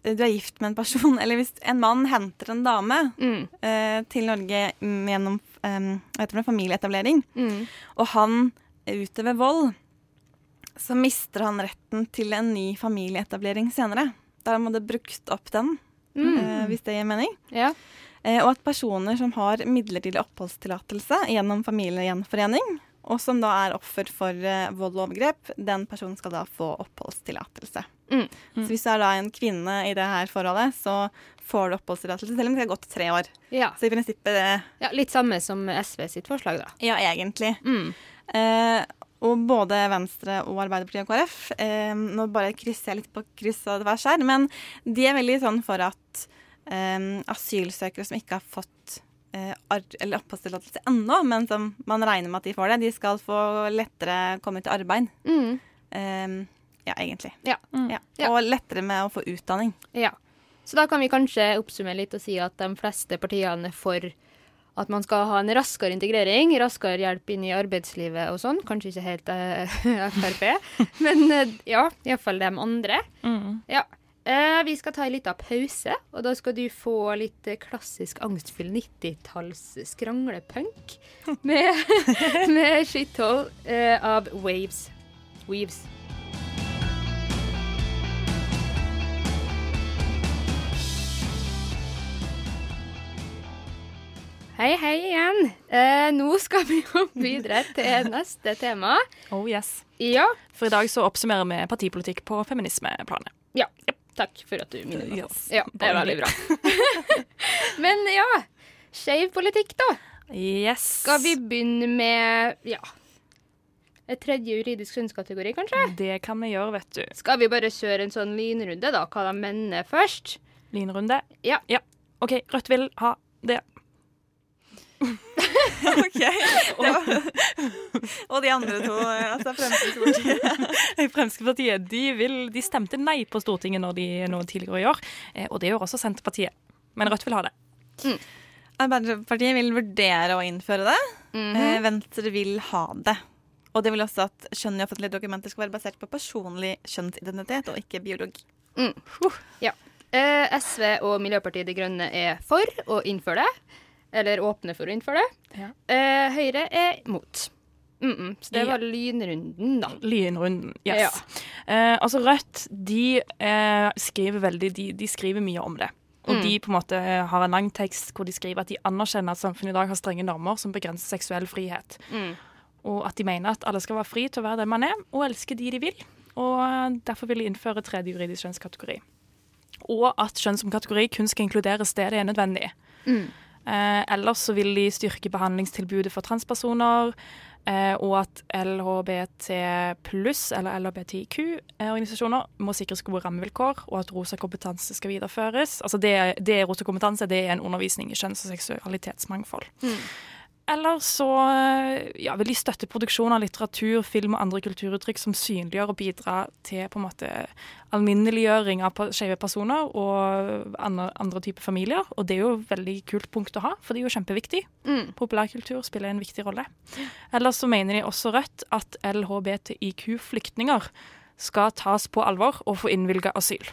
du er gift med en person, eller hvis en mann henter en dame Mm. eh, til Norge gjennom eh, familieetablering, Mm. og han utøver vold, så mister han retten til en ny familieetablering senere. Da må det brukt opp den, Mm. eh, hvis det gir mening. Ja. Eh, og at personer som har midlertidig oppholdstillatelse gjennom familiegjenforening, og som da er offer for eh, vold og overgrep, den personen skal da få oppholdstillatelse. Mm. Så hvis du er da en kvinne i det her forholdet, så får du oppholdstillatelse, selv om det har gått tre år. Ja. Så i prinsippet det ja. Litt samme som SV sitt forslag, da. Ja, egentlig. Mm. Eh, og både Venstre og Arbeiderpartiet og KrF eh, Nå bare krysser jeg litt på kryss og tvers her, men de er veldig sånn for at eh, asylsøkere som ikke har fått eh, eller oppholdstillatelse ennå, men som man regner med at de får det, de skal få lettere komme til arbeid. Mm. Eh, ja, egentlig. Ja. Mm. Ja. Og lettere med å få utdanning. Ja. Så da kan vi kanskje oppsummere litt og si at de fleste partiene er for at man skal ha en raskere integrering, raskere hjelp inn i arbeidslivet og sånn. Kanskje ikke helt eh, Frp, men eh, ja, iallfall de andre. Mm. Ja. Eh, vi skal ta en liten pause, og da skal du få litt eh, klassisk angstfull 90-talls skranglepunk med, med Shithole eh, av Waves. Weaves. Hei, hei igjen. Eh, nå skal vi jo videre til neste tema. Oh yes. Ja. For i dag så oppsummerer vi partipolitikk på feminismeplanet. Ja. Takk for at du minner meg Yes. Ja, det er veldig bra. Men ja, skeiv politikk, da. Yes. Skal vi begynne med ja, et tredje juridisk kjønnskategori, kanskje? Det kan vi gjøre, vet du. Skal vi bare kjøre en sånn lynrunde, da? Hva de mener først? Lynrunde. Ja. OK, Rødt vil ha det. OK. Var, og de andre to, altså Fremskrittspartiet. Fremskrittspartiet de, vil, de stemte nei på Stortinget når de, nå tidligere i år, eh, og det gjør også Senterpartiet. Men Rødt vil ha det. Arbeiderpartiet vil vurdere å innføre det. Mm -hmm. Venstre vil ha det. Og det vil også at kjønn i offentlige dokumenter skal være basert på personlig kjønnsidentitet og ikke biologi. Ja. Eh, SV og Miljøpartiet De Grønne er for å innføre det. Eller åpne for å innføre det. Ja. Eh, Høyre er mot. Mm -mm. Så det Ja. var lynrunden, da. Lynrunden, yes. Eh, altså Rødt de eh, skriver veldig de, de skriver mye om det. Og Mm. de på en måte har en lang tekst hvor de skriver at de anerkjenner at samfunnet i dag har strenge normer som begrenser seksuell frihet. Mm. Og at de mener at alle skal være fri til å være den man er, og elske de de vil. Og derfor vil de innføre tredje juridisk kjønnskategori. Og at kjønn som kategori kun skal inkluderes der det er nødvendig. Mm. Eh, ellers så vil de styrke behandlingstilbudet for transpersoner. Eh, og at LHBT pluss eller LHBTIQ-organisasjoner må sikres gode rammevilkår, og at Rosa kompetanse skal videreføres. Altså det, det Rosa kompetanse, det er en undervisning i kjønns- og seksualitetsmangfold. Eller så ja, vil de støtte produksjon av litteratur, film og andre kulturuttrykk som synliggjør og bidrar til på en måte alminneliggjøring av skeive personer og andre, andre typer familier. Og det er jo et veldig kult punkt å ha, for det er jo kjempeviktig. Mm. Populærkultur spiller en viktig rolle. Eller så mener de også Rødt at LHBTIQ-flyktninger skal tas på alvor og få innvilga asyl.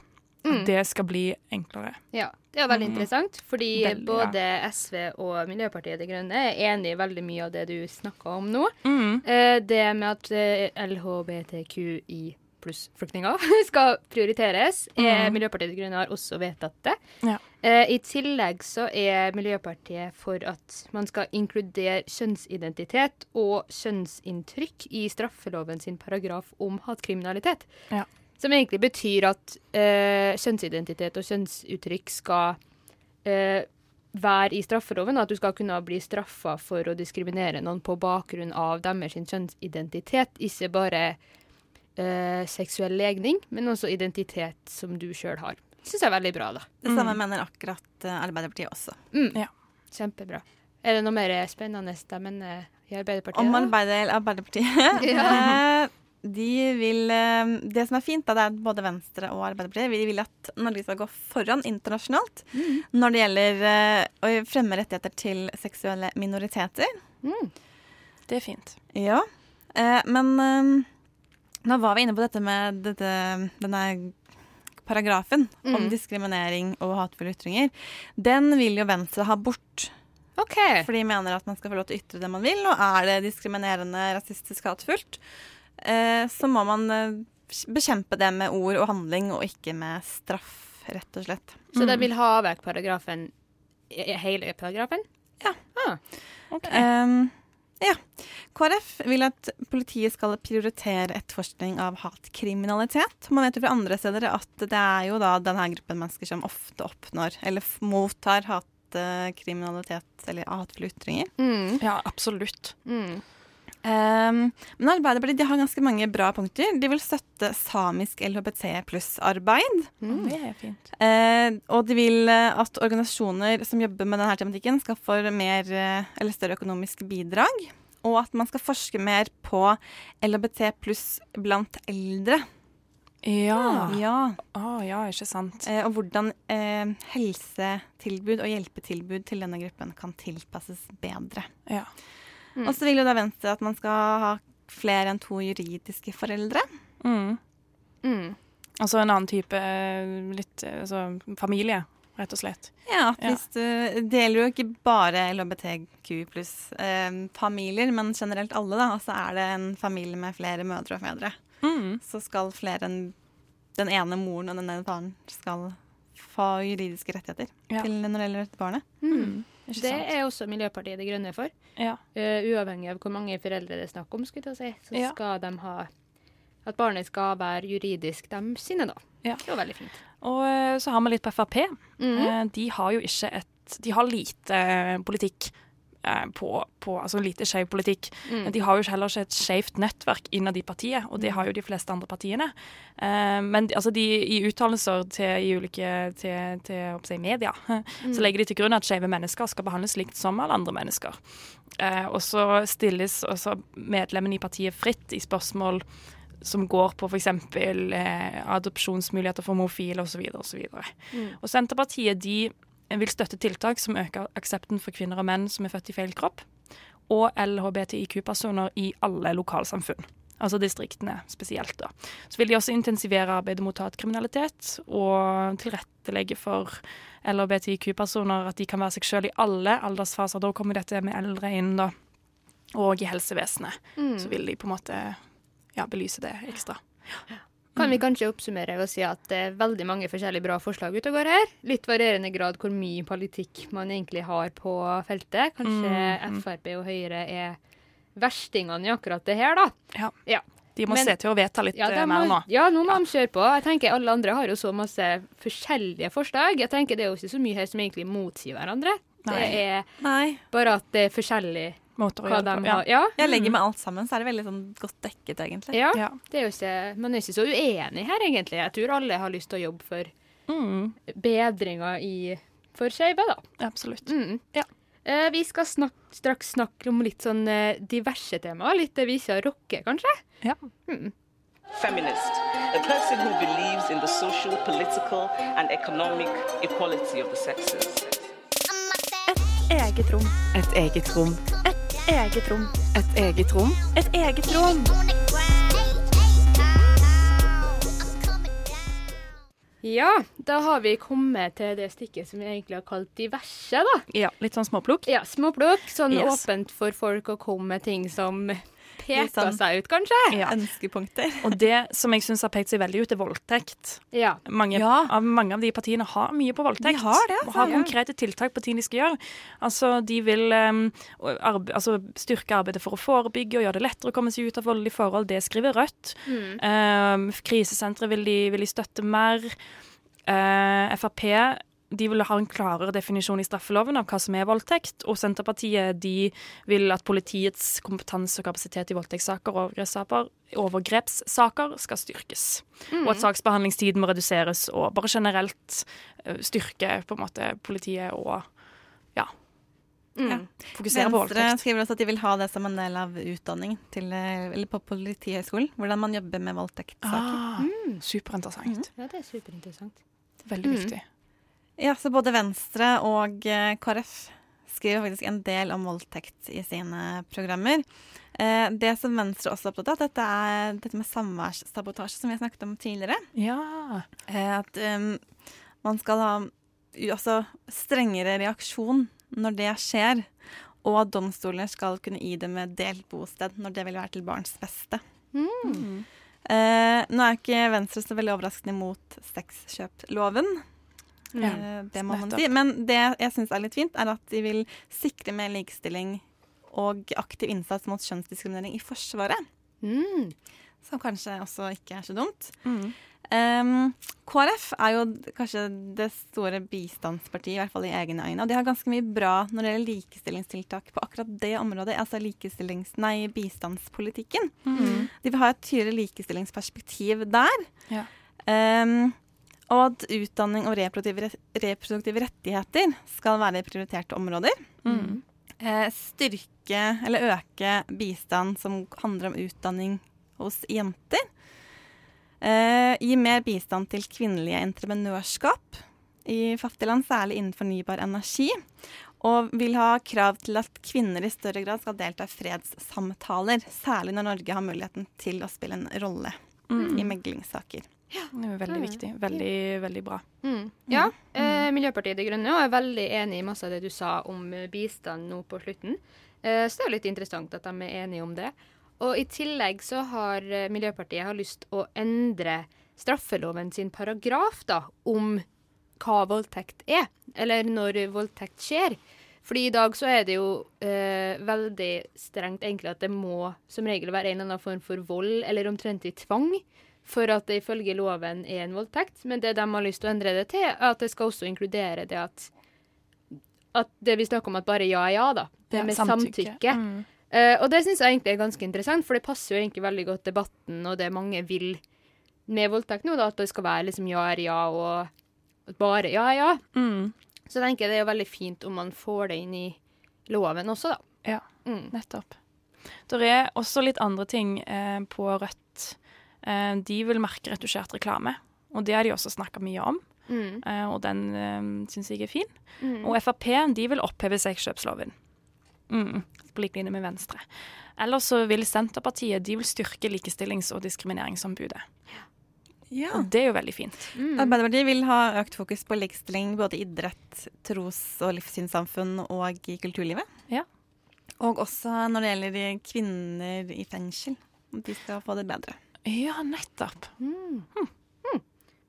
Mm. Det skal bli enklere. Ja, det er veldig Mm. interessant, fordi Veldig, ja. både SV og Miljøpartiet De Grønne er enig i veldig mye av det du snakka om nå. Mm. Eh, det med at eh, LHBTQI pluss flyktninger skal prioriteres. Eh, Mm. Miljøpartiet De Grønne har også vedtatt det. Ja. Eh, I tillegg så er Miljøpartiet for at man skal inkludere kjønnsidentitet og kjønnsinntrykk i straffeloven sin paragraf om hatkriminalitet. Ja. Som egentlig betyr at eh, kjønnsidentitet og kjønnsuttrykk skal eh, være i straffeloven. At du skal kunne bli straffa for å diskriminere noen på bakgrunn av deres kjønnsidentitet. Ikke bare eh, seksuell legning, men også identitet som du sjøl har. Syns jeg er veldig bra, da. Det samme mener akkurat eh, Arbeiderpartiet også. Mm. Ja. Kjempebra. Er det noe mer spennende de mener i Arbeiderpartiet? Om Arbeiderpartiet Ja. De vil eh, Det som er fint, da, det er at både Venstre og Arbeiderpartiet Vi vil at Norge skal gå foran internasjonalt Mm. når det gjelder eh, å fremme rettigheter til seksuelle minoriteter. Mm. Det er fint. Ja. Eh, men nå var vi inne på dette med dette, denne paragrafen om Mm. diskriminering og hatefulle ytringer. Den vil jo Venstre ha bort. Okay. For de mener at man skal få lov til å ytre det man vil, og er det diskriminerende, rasistisk, hatefullt, så må man eh, bekjempe det med ord og handling, og ikke med straff, rett og slett. Så de Mm. vil ha vekk paragrafen i- i hele paragrafen? Ja. Ah. Um, ja. KrF vil at politiet skal prioritere etterforskning av hatkriminalitet. Man vet jo fra andre steder at det er jo da denne gruppen mennesker som ofte oppnår, eller mottar hatkriminalitet eller hatefulle ytringer. Mm. Ja, absolutt. Mm. Um, men Arbeiderpartiet de har ganske mange bra punkter. De vil støtte samisk LHBT pluss-arbeid. Mm. Det er fint. Eh, og de vil eh, at organisasjoner som jobber med denne tematikken, skal få mer eh, eller større økonomisk bidrag. Og at man skal forske mer på LHBT pluss blant eldre. Ja. Ja. Oh, ja, ikke sant. Eh, og hvordan eh, helsetilbud og hjelpetilbud til denne gruppen kan tilpasses bedre. Ja. Mm. Og så vil jo da Venstre at man skal ha flere enn to juridiske foreldre. Mm. Mm. Altså en annen type eh, litt eh, altså, familie, rett og slett. Ja, at Ja. hvis du, Det gjelder jo ikke bare LHBTQ pluss eh, familier, men generelt alle. da, Altså er det en familie med flere mødre og fedre, Mm. så skal flere enn den ene moren og den ene faren skal få juridiske rettigheter Ja. til når det gjelder dette barnet. Mm. Ikke Det sant? er også Miljøpartiet De Grønne for. Ja. Uh, uavhengig av hvor mange foreldre det er snakk om, skulle jeg si, så Ja. skal de ha At barnet skal være juridisk dem sine, da. Ja. Det var veldig fint. Og eh, så har vi litt på Frp. Mm. Eh, De har jo ikke et De har lite politikk på, på Altså lite skeiv politikk. Mm. De har jo heller ikke et skeivt nettverk innad i partiet, og det har jo de fleste andre partiene. Eh, men altså de, i uttalelser til i ulike til, til si, media, så legger de til grunn at skeive mennesker skal behandles likt som alle andre mennesker. Eh, og så stilles også medlemmene i partiet fritt i spørsmål som går på f.eks. Eh, adopsjonsmuligheter for homofile osv. så Mm. Og Senterpartiet de vil støtte tiltak som øker aksepten for kvinner og menn som er født i feil kropp, og LHBTIQ-personer i alle lokalsamfunn. Altså distriktene spesielt. da. Så vil de også intensivere arbeidet mot hatkriminalitet og tilrettelegge for LHBTIQ-personer at de kan være seg sjøl i alle aldersfaser. Da kommer dette med eldre inn, da. Og i helsevesenet. Mm. Så vil de på en måte ja, belyse det ekstra. Kan vi kanskje oppsummere ved å si at det er veldig mange forskjellige bra forslag ute og går her. Litt varierende grad hvor mye politikk man egentlig har på feltet. Kanskje Mm, mm. Frp og Høyre er verstingene i akkurat det her, da. Ja. Ja. De må Men- se til å vedta litt Ja, eh, mer nå. ja, nå må de kjøre på. Jeg tenker Alle andre har jo så masse forskjellige forslag. Jeg tenker Det er jo ikke så mye her som egentlig motsier hverandre. Det er Nei. bare at det er forskjellig Måter å hva gjøre det på. Ja. Ja. Jeg legger med alt sammen, så er det veldig sånn godt dekket, egentlig. Ja, Ja. det er jo ikke, Man er ikke så uenig her, egentlig. Jeg tror alle har lyst til å jobbe for Mm, bedringer i for skeive, da. absolutt. Mm. Ja. Eh, vi skal snak straks snakke om litt sånn eh, diverse temaer. Litt det vi ikke har rocke, kanskje. Ja. Mm. feminist, a person who believes in the social, political, and economic equality of the sexes. Et Eget rom. Et eget rom. Eget rom. Et eget rom. Et eget rom. Ja, da har vi kommet til det stikket som vi egentlig har kalt diverse, da. Ja, litt sånn småplukk. Ja, småplukk. Sånn Yes. åpent for folk å komme med ting som Litt sånn- seg ut, kanskje. Ja. Ønskepunkter. Og det som jeg syns har pekt seg veldig ut, er voldtekt. Ja. Mange, Ja. av, mange av de partiene har mye på voldtekt. De har det, og altså. har Ja. konkrete tiltak på ting de skal gjøre. Altså, De vil um, arbe altså, styrke arbeidet for å forebygge og gjøre det lettere å komme seg ut av voldelige forhold. Det skriver Rødt. Mm. Um, krisesentre vil de, vil de støtte mer. Uh, Frp de vil ha en klarere definisjon i straffeloven av hva som er voldtekt. Og Senterpartiet de vil at politiets kompetanse og kapasitet i voldtektssaker og overgrepssaker, overgrepssaker skal styrkes. Mm. Og at saksbehandlingstiden må reduseres, og bare generelt eh, styrke på en måte politiet og ja, Mm. fokusere på voldtekt. Venstre skriver også at de vil ha det som en del av utdanning til, eh, eller på Politihøgskolen. Hvordan man jobber med voldtektssaker. Ah, Superinteressant. Ja, det er superinteressant. Veldig Mm. viktig. Ja, så både Venstre og eh, KrF skriver faktisk en del om voldtekt i sine programmer. Eh, det som Venstre også er opptatt av, dette er dette med samværssabotasje, som vi har snakket om tidligere. Ja. Eh, at um, man skal ha u- altså, strengere reaksjon når det skjer, og at domstolene skal kunne idømme delt bosted når det vil være til barns beste. Mm. Eh, nå er ikke Venstre så veldig overraskende imot sexkjøploven. Ja, Eh, det må man si. Men det jeg syns er litt fint, er at de vil sikre mer likestilling og aktiv innsats mot kjønnsdiskriminering i Forsvaret. Mm. Som kanskje også ikke er så dumt. Mm. Um, KrF er jo kanskje det store bistandspartiet, i hvert fall i egne øyne. Og de har ganske mye bra når det gjelder likestillingstiltak på akkurat det området, altså likestillings... Nei, bistandspolitikken. Mm. De vil ha et tydeligere likestillingsperspektiv der. Ja. Um, og at utdanning og reproduktive, rettigheter skal være prioriterte områder. Mm. Eh, styrke eller øke bistand som handler om utdanning hos jenter. Eh, gi mer bistand til kvinnelige entreprenørskap i fattige land, særlig innen fornybar energi. Og vil ha krav til at kvinner i større grad skal delta i fredssamtaler. Særlig når Norge har muligheten til å spille en rolle Mm. i meglingssaker. Det er veldig viktig. Veldig, veldig bra. Mm. Ja, eh, Miljøpartiet De Grønne er veldig enig i masse av det du sa om eh, bistand nå på slutten. Eh, så det er litt interessant at de er enige om det. Og i tillegg så har eh, Miljøpartiet har lyst å endre straffeloven sin paragraf da, om hva voldtekt er, eller når voldtekt skjer. Fordi i dag så er det jo eh, veldig strengt egentlig at det må som regel være en eller annen form for vold eller omtrent i tvang for at det ifølge loven er en voldtekt. Men det de har lyst til å endre det til, er at det skal også inkludere det at at det vi snakker om at bare ja er ja, da. Det med samtykke. samtykke. Mm. Uh, og det syns jeg egentlig er ganske interessant, for det passer jo egentlig veldig godt debatten og det mange vil med voldtekt nå, da, at det skal være liksom ja er ja og bare ja er ja. Mm. Så jeg tenker det er jo veldig fint om man får det inn i loven også, da. Ja. Mm. Nettopp. Det er også litt andre ting eh, på Rødt. Eh, de vil merke retusjert reklame, og det har de også snakka mye om. Mm. Eh, og den uh, syns jeg er fin. Mm. Og Frp de vil oppheve sexkjøpsloven. Mm. På lik linje med Venstre. Eller så vil Senterpartiet de vil styrke likestillings- og diskrimineringsombudet. Og det er jo veldig fint. Mm. Arbeiderpartiet vil ha økt fokus på likestilling både i idrett, tros- og livssynssamfunn og i kulturlivet. Ja. Og også når det gjelder kvinner i fengsel. At de skal få det bedre. Ja, nettopp. Mm. Mm.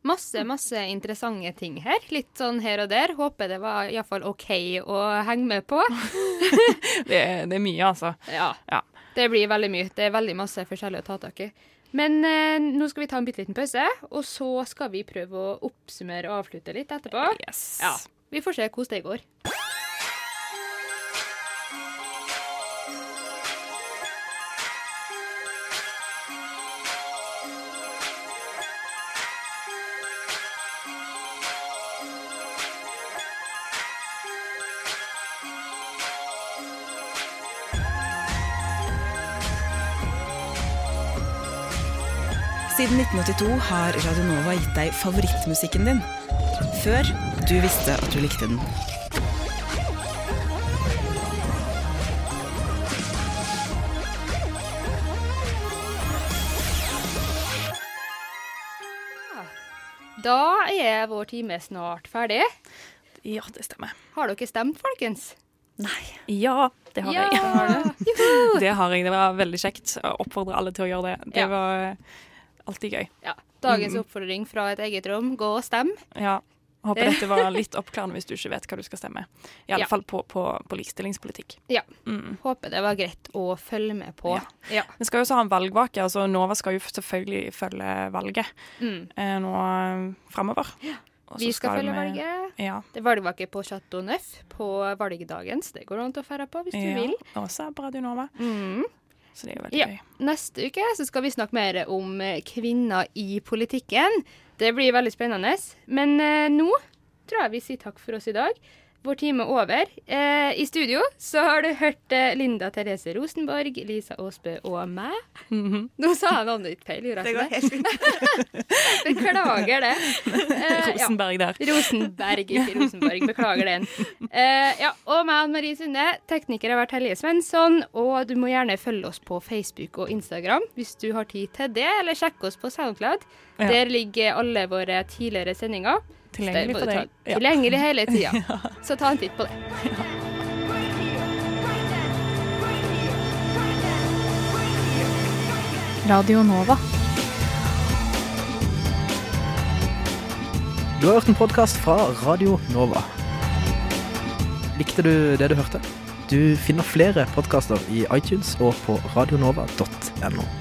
Masse, masse interessante ting her. Litt sånn her og der. Håper det var iallfall OK å henge med på. Det er, det er mye, altså. Ja. Ja. Det blir veldig mye. Det er veldig masse forskjellig å ta tak i. Men eh, nå skal vi ta en bitte liten pause, og så skal vi prøve å oppsummere og avslutte litt etterpå. Yes. Ja. Vi får se hvordan det går. Siden 1982 har Radio Nova gitt deg favorittmusikken din. Før du visste at du likte den. Da er vår time snart ferdig. Ja, det stemmer. Har dere stemt, folkens? Nei. Ja, det har Ja! jeg. Juhu! Det har jeg. Det var veldig kjekt. Jeg oppfordrer alle til å gjøre det. Det Ja. var alltid gøy. Ja. Dagens Mm. oppfordring fra et eget rom, gå og stem. Ja. Håper dette var litt oppklarende hvis du ikke vet hva du skal stemme. I alle Ja. fall på, på, på likestillingspolitikk. Ja. Mm. Håper det var greit å følge med på. Ja. Ja. Vi skal jo også ha en valgvake. altså Nova skal jo selvfølgelig følge valget Mm. eh, nå eh, framover. Vi skal følge med... valget. Ja. Det er valgvake på Chateau Neuf på valgdagen, så det går an å dra på hvis du vil. Også på Radio Nova. Mm. Så det er jo veldig Ja. gøy. Neste uke så skal vi snakke mer om eh, kvinner i politikken. Det blir veldig spennende. Men eh, nå tror jeg vi sier takk for oss i dag. Vår time er over. Eh, I studio så har du hørt eh, Linda Therese Rosenborg, Lisa Aasbø og meg. Nå sa jeg navnet ditt feil, gjorde jeg ikke Det går helt fint. Beklager det. Eh. Rosenberg der. Rosenberg, ikke Rosenborg. Beklager den. Eh, ja, og meg, Anne Marie Sunde. Tekniker har vært Helje Svensson. Og du må gjerne følge oss på Facebook og Instagram hvis du har tid til det, eller sjekke oss på SoundCloud. Ja. Der ligger alle våre tidligere sendinger. Tilgjengelig på det. Ja. Tilgjengelig hele tida. Så ta en titt på det. Radio Nova. Du har hørt en podkast fra Radio Nova. Likte du det du hørte? Du finner flere podkaster i iTunes og på radionova.no.